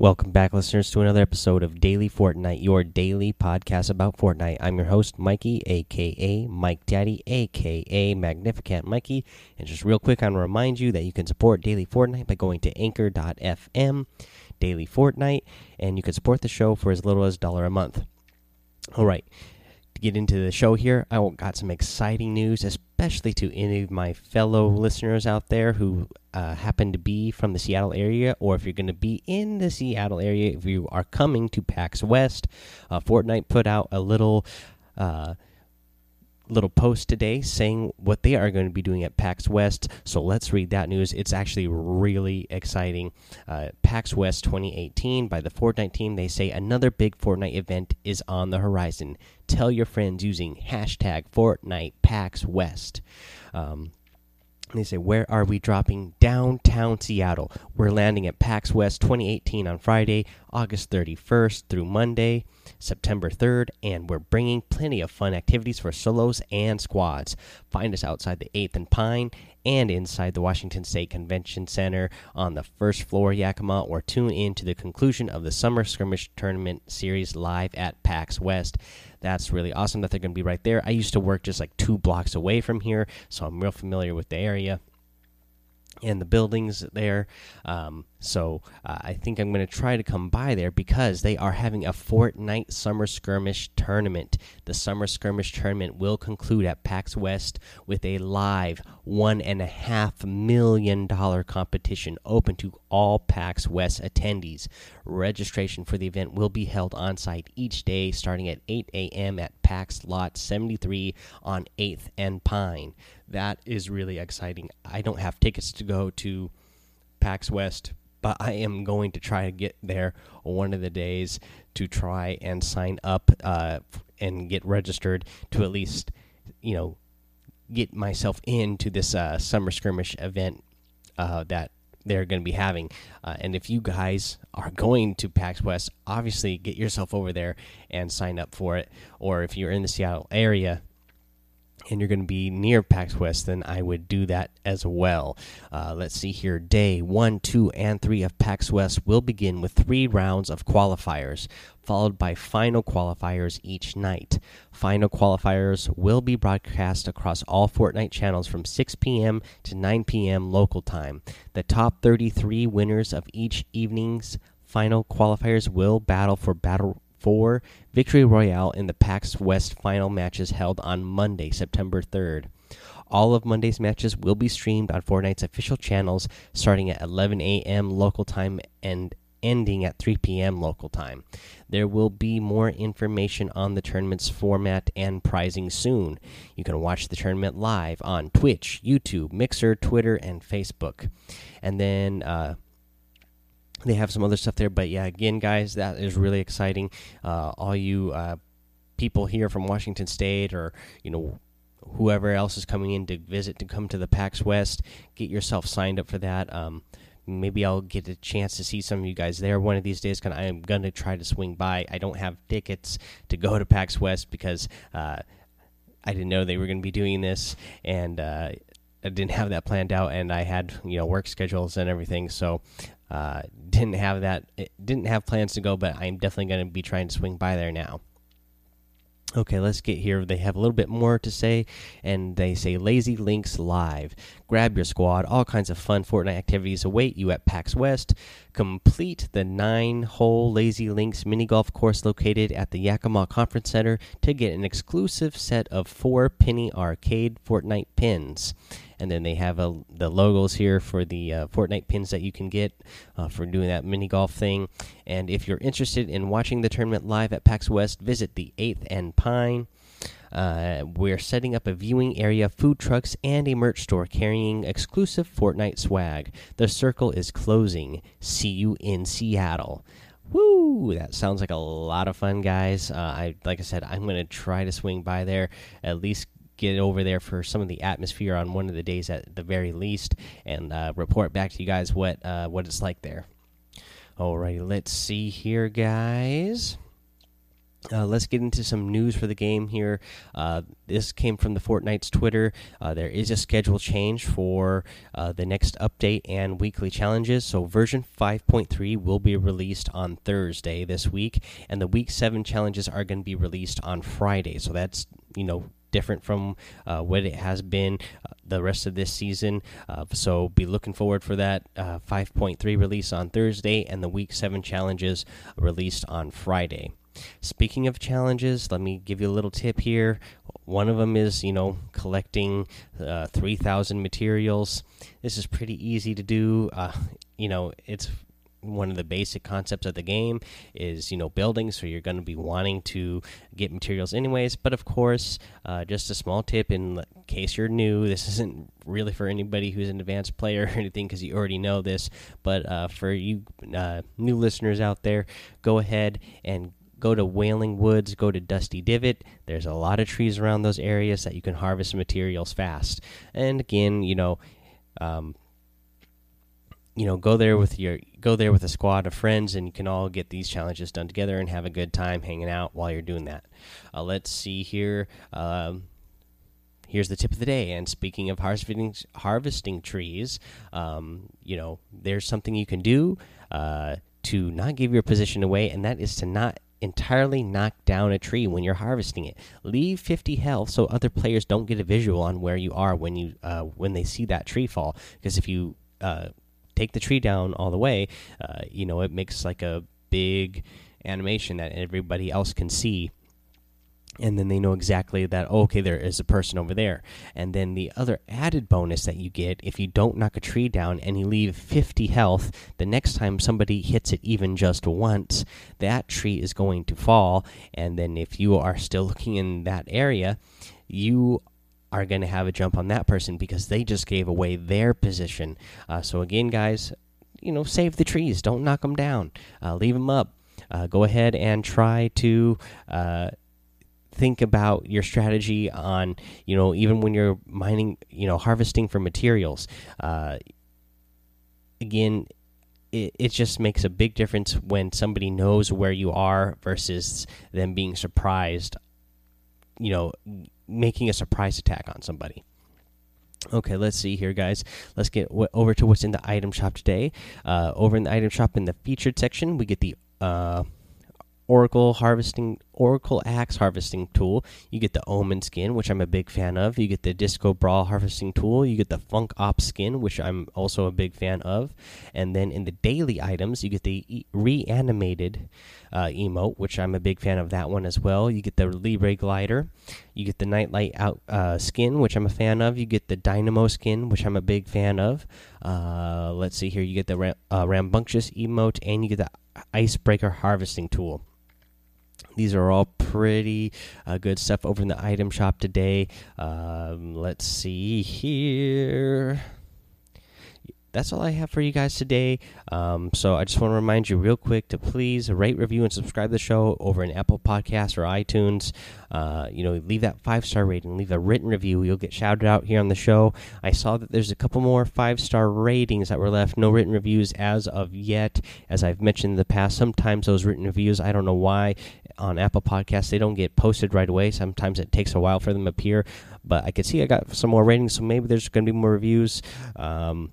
Welcome back, listeners, to another episode of Daily Fortnite, your daily podcast about Fortnite. I'm your host, Mikey, aka Mike Daddy, aka Magnificent Mikey. And just real quick, I want to remind you that you can support Daily Fortnite by going to anchor.fm, Daily Fortnite, and you can support the show for as little as a dollar a month. All right, get into the show here, I got some exciting news, especially to any of my fellow listeners out there who uh, happen to be from the Seattle area, or if you're going to be in the Seattle area, if you are coming to PAX West, uh, Fortnite put out a little. Uh, little post today saying what they are going to be doing at PAX West. So let's read that news. It's actually really exciting. Uh, PAX West 2018 by the Fortnite team. They say another big Fortnite event is on the horizon. Tell your friends using hashtag Fortnite PAX West. Um, they say, Where are we dropping? Downtown Seattle. We're landing at PAX West 2018 on Friday, August 31st through Monday, September 3rd, and we're bringing plenty of fun activities for solos and squads. Find us outside the 8th and Pine and inside the Washington State Convention Center on the first floor, Yakima, or tune in to the conclusion of the Summer Skirmish Tournament Series live at PAX West. That's really awesome that they're going to be right there. I used to work just like two blocks away from here, so I'm real familiar with the area and the buildings there. Um, so uh, I think I'm going to try to come by there because they are having a Fortnite Summer Skirmish tournament. The Summer Skirmish tournament will conclude at PAX West with a live one and a half million dollar competition open to all PAX West attendees. Registration for the event will be held on site each day starting at 8 a.m. at PAX Lot 73 on 8th and Pine. That is really exciting. I don't have tickets to go to PAX West but I am going to try to get there one of the days to try and sign up uh, and get registered to at least, you know, get myself into this uh, summer skirmish event uh, that they're going to be having. Uh, and if you guys are going to PAX West, obviously get yourself over there and sign up for it. Or if you're in the Seattle area, and you're going to be near PAX West, then I would do that as well. Uh, let's see here. Day one, two, and three of PAX West will begin with three rounds of qualifiers, followed by final qualifiers each night. Final qualifiers will be broadcast across all Fortnite channels from 6 p.m. to 9 p.m. local time. The top 33 winners of each evening's final qualifiers will battle for battle for Victory Royale in the PAX West final matches held on Monday, September 3rd. All of Monday's matches will be streamed on Fortnite's official channels starting at 11 a.m. local time and ending at 3 p.m. local time. There will be more information on the tournament's format and pricing soon. You can watch the tournament live on Twitch, YouTube, Mixer, Twitter, and Facebook. And then, uh, they have some other stuff there. But yeah again guys that is really exciting. Uh, all you uh, people here from washington state or you know whoever else is coming in to visit to come to the pax west get yourself signed up for that. Um, maybe i'll get a chance to see some of you guys there. One of these days Cause i am going to try to swing by. I don't have tickets to go to pax west because uh, i didn't know they were going to be doing this and uh, I didn't have that planned out, and I had you know work schedules and everything, so uh, didn't have that. Didn't have plans to go, but I'm definitely going to be trying to swing by there now. Okay, let's get here. They have a little bit more to say, and they say Lazy Links Live. Grab your squad. All kinds of fun Fortnite activities await you at PAX West. Complete the nine hole Lazy Links mini golf course located at the Yakima Conference Center to get an exclusive set of four penny arcade Fortnite pins and then they have a, the logos here for the uh, Fortnite pins that you can get uh, for doing that mini golf thing. And if you're interested in watching the tournament live at PAX West, visit the 8th and Pine. Uh, we're setting up a viewing area, food trucks, and a merch store carrying exclusive Fortnite swag. The circle is closing. See you in Seattle. Woo! That sounds like a lot of fun, guys. Uh, I like I said, I'm gonna try to swing by there at least get over there for some of the atmosphere on one of the days at the very least, and uh, report back to you guys what uh, what it's like there. Alrighty, let's see here, guys. Uh, let's get into some news for the game here. Uh, this came from the Fortnite's Twitter. Uh, there is a schedule change for uh, the next update and weekly challenges. So, version 5.3 will be released on Thursday this week, and the week 7 challenges are going to be released on Friday. So, that's, you know, different from uh, what it has been uh, the rest of this season. So be looking forward for that uh, 5.3 release on Thursday and the Week 7 challenges released on Friday. Speaking of challenges, let me give you a little tip here. One of them is, you know, collecting uh, 3,000 materials. This is pretty easy to do. Uh, you know, it's one of the basic concepts of the game is you know building so you're going to be wanting to get materials anyways but of course uh, just a small tip in case you're new this isn't really for anybody who's an advanced player or anything because you already know this but uh, for you uh, new listeners out there go ahead and go to Wailing Woods, go to Dusty Divot. There's a lot of trees around those areas that you can harvest materials fast. And again, you know, um, you know, go there with your go there with a squad of friends, and you can all get these challenges done together and have a good time hanging out while you're doing that. Uh, let's see here. Um, here's the tip of the day. And speaking of harvesting harvesting trees, um, you know, there's something you can do uh, to not give your position away, and that is to not entirely knock down a tree when you're harvesting it. Leave 50 health so other players don't get a visual on where you are when you uh, when they see that tree fall. Because if you uh, take the tree down all the way, uh, you know it makes like a big animation that everybody else can see and then they know exactly that oh, okay there is a person over there. And then the other added bonus that you get if you don't knock a tree down and you leave 50 health the next time somebody hits it even just once that tree is going to fall. And then if you are still looking in that area you are going to have a jump on that person because they just gave away their position. Uh, so again guys you know save the trees. Don't knock them down. Uh, leave them up. Uh, go ahead and try to uh, think about your strategy on you know even when you're mining you know harvesting for materials uh, again it, it just makes a big difference when somebody knows where you are versus them being surprised you know making a surprise attack on somebody Okay, let's see here, guys. Let's get over to what's in the item shop today. Uh, over in the item shop in the featured section, we get the uh, Oracle harvesting Oracle Axe harvesting tool. You get the Omen skin, which I'm a big fan of. You get the Disco Brawl harvesting tool. You get the Funk Op skin, which I'm also a big fan of. And then in the daily items, you get the reanimated uh, emote, which I'm a big fan of that one as well. You get the Libre glider. You get the Nitelite out uh, skin, which I'm a fan of. You get the Dynamo skin, which I'm a big fan of. Uh, let's see here. You get the uh, Rambunctious emote, and you get the Icebreaker harvesting tool. These are all pretty uh, good stuff over in the item shop today. Um, let's see here that's all I have for you guys today. Um, so I just want to remind you real quick to please rate, review, and subscribe to the show over in Apple Podcasts or iTunes. Uh, you know, leave that five star rating, leave a written review. You'll get shouted out here on the show. I saw that there's a couple more five star ratings that were left, no written reviews as of yet. As I've mentioned in the past, sometimes those written reviews, I don't know why, on Apple Podcasts they don't get posted right away. Sometimes it takes a while for them to appear. But I can see I got some more ratings, so maybe there's going to be more reviews. Um,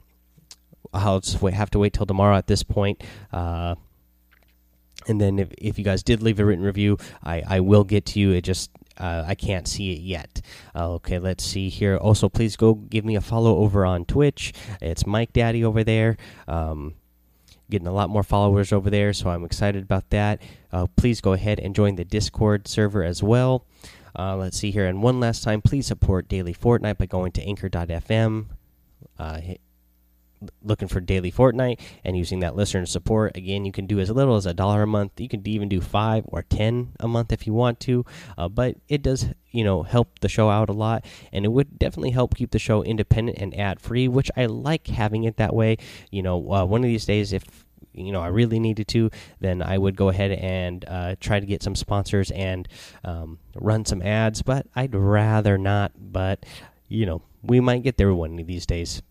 I'll just wait, have to wait till tomorrow at this point. Uh, and then if, if you guys did leave a written review, I, I will get to you. It just uh, I can't see it yet. Uh, okay, let's see here. Also, please go give me a follow over on Twitch. It's Mike Daddy over there. Um, getting a lot more followers over there, so I'm excited about that. Uh, please go ahead and join the Discord server as well. Uh, let's see here. And one last time, please support Daily Fortnite by going to anchor.fm. Looking for daily Fortnite and using that listener support again you can do as little as a dollar a month you can even do five or ten a month if you want to uh, but it does you know help the show out a lot and it would definitely help keep the show independent and ad free which i like having it that way you know uh, one of these days if you know I really needed to, then I would go ahead and uh, try to get some sponsors and um, run some ads. But I'd rather not. But you know we might get there one of these days.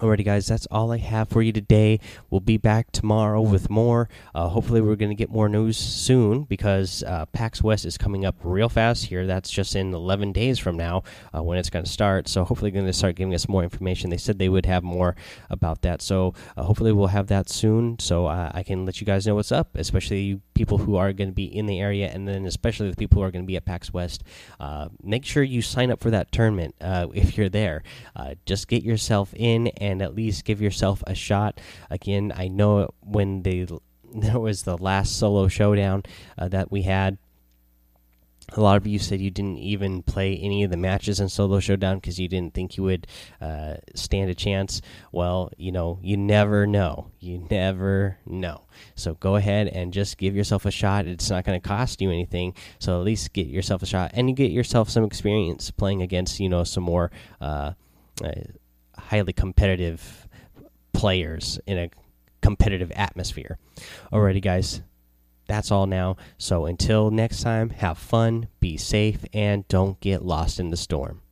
Alrighty, guys, that's all I have for you today. We'll be back tomorrow with more. Uh, hopefully, we're going to get more news soon because uh, PAX West is coming up real fast here. That's just in 11 days from now uh, when it's going to start. So, hopefully, they're going to start giving us more information. They said they would have more about that. So, uh, hopefully, we'll have that soon so uh, I can let you guys know what's up, especially people who are going to be in the area and then especially the people who are going to be at PAX West. Uh, make sure you sign up for that tournament if you're there. just get yourself in and at least give yourself a shot. Again, I know when they there was the last solo showdown uh, that we had. A lot of you said you didn't even play any of the matches in Solo Showdown because you didn't think you would uh, stand a chance. Well, you know, you never know. You never know. So go ahead and just give yourself a shot. It's not going to cost you anything. So at least get yourself a shot and you get yourself some experience playing against, you know, some more. Uh, uh highly competitive players in a competitive atmosphere. Alrighty, guys, that's all now. So until next time, have fun, be safe, and don't get lost in the storm.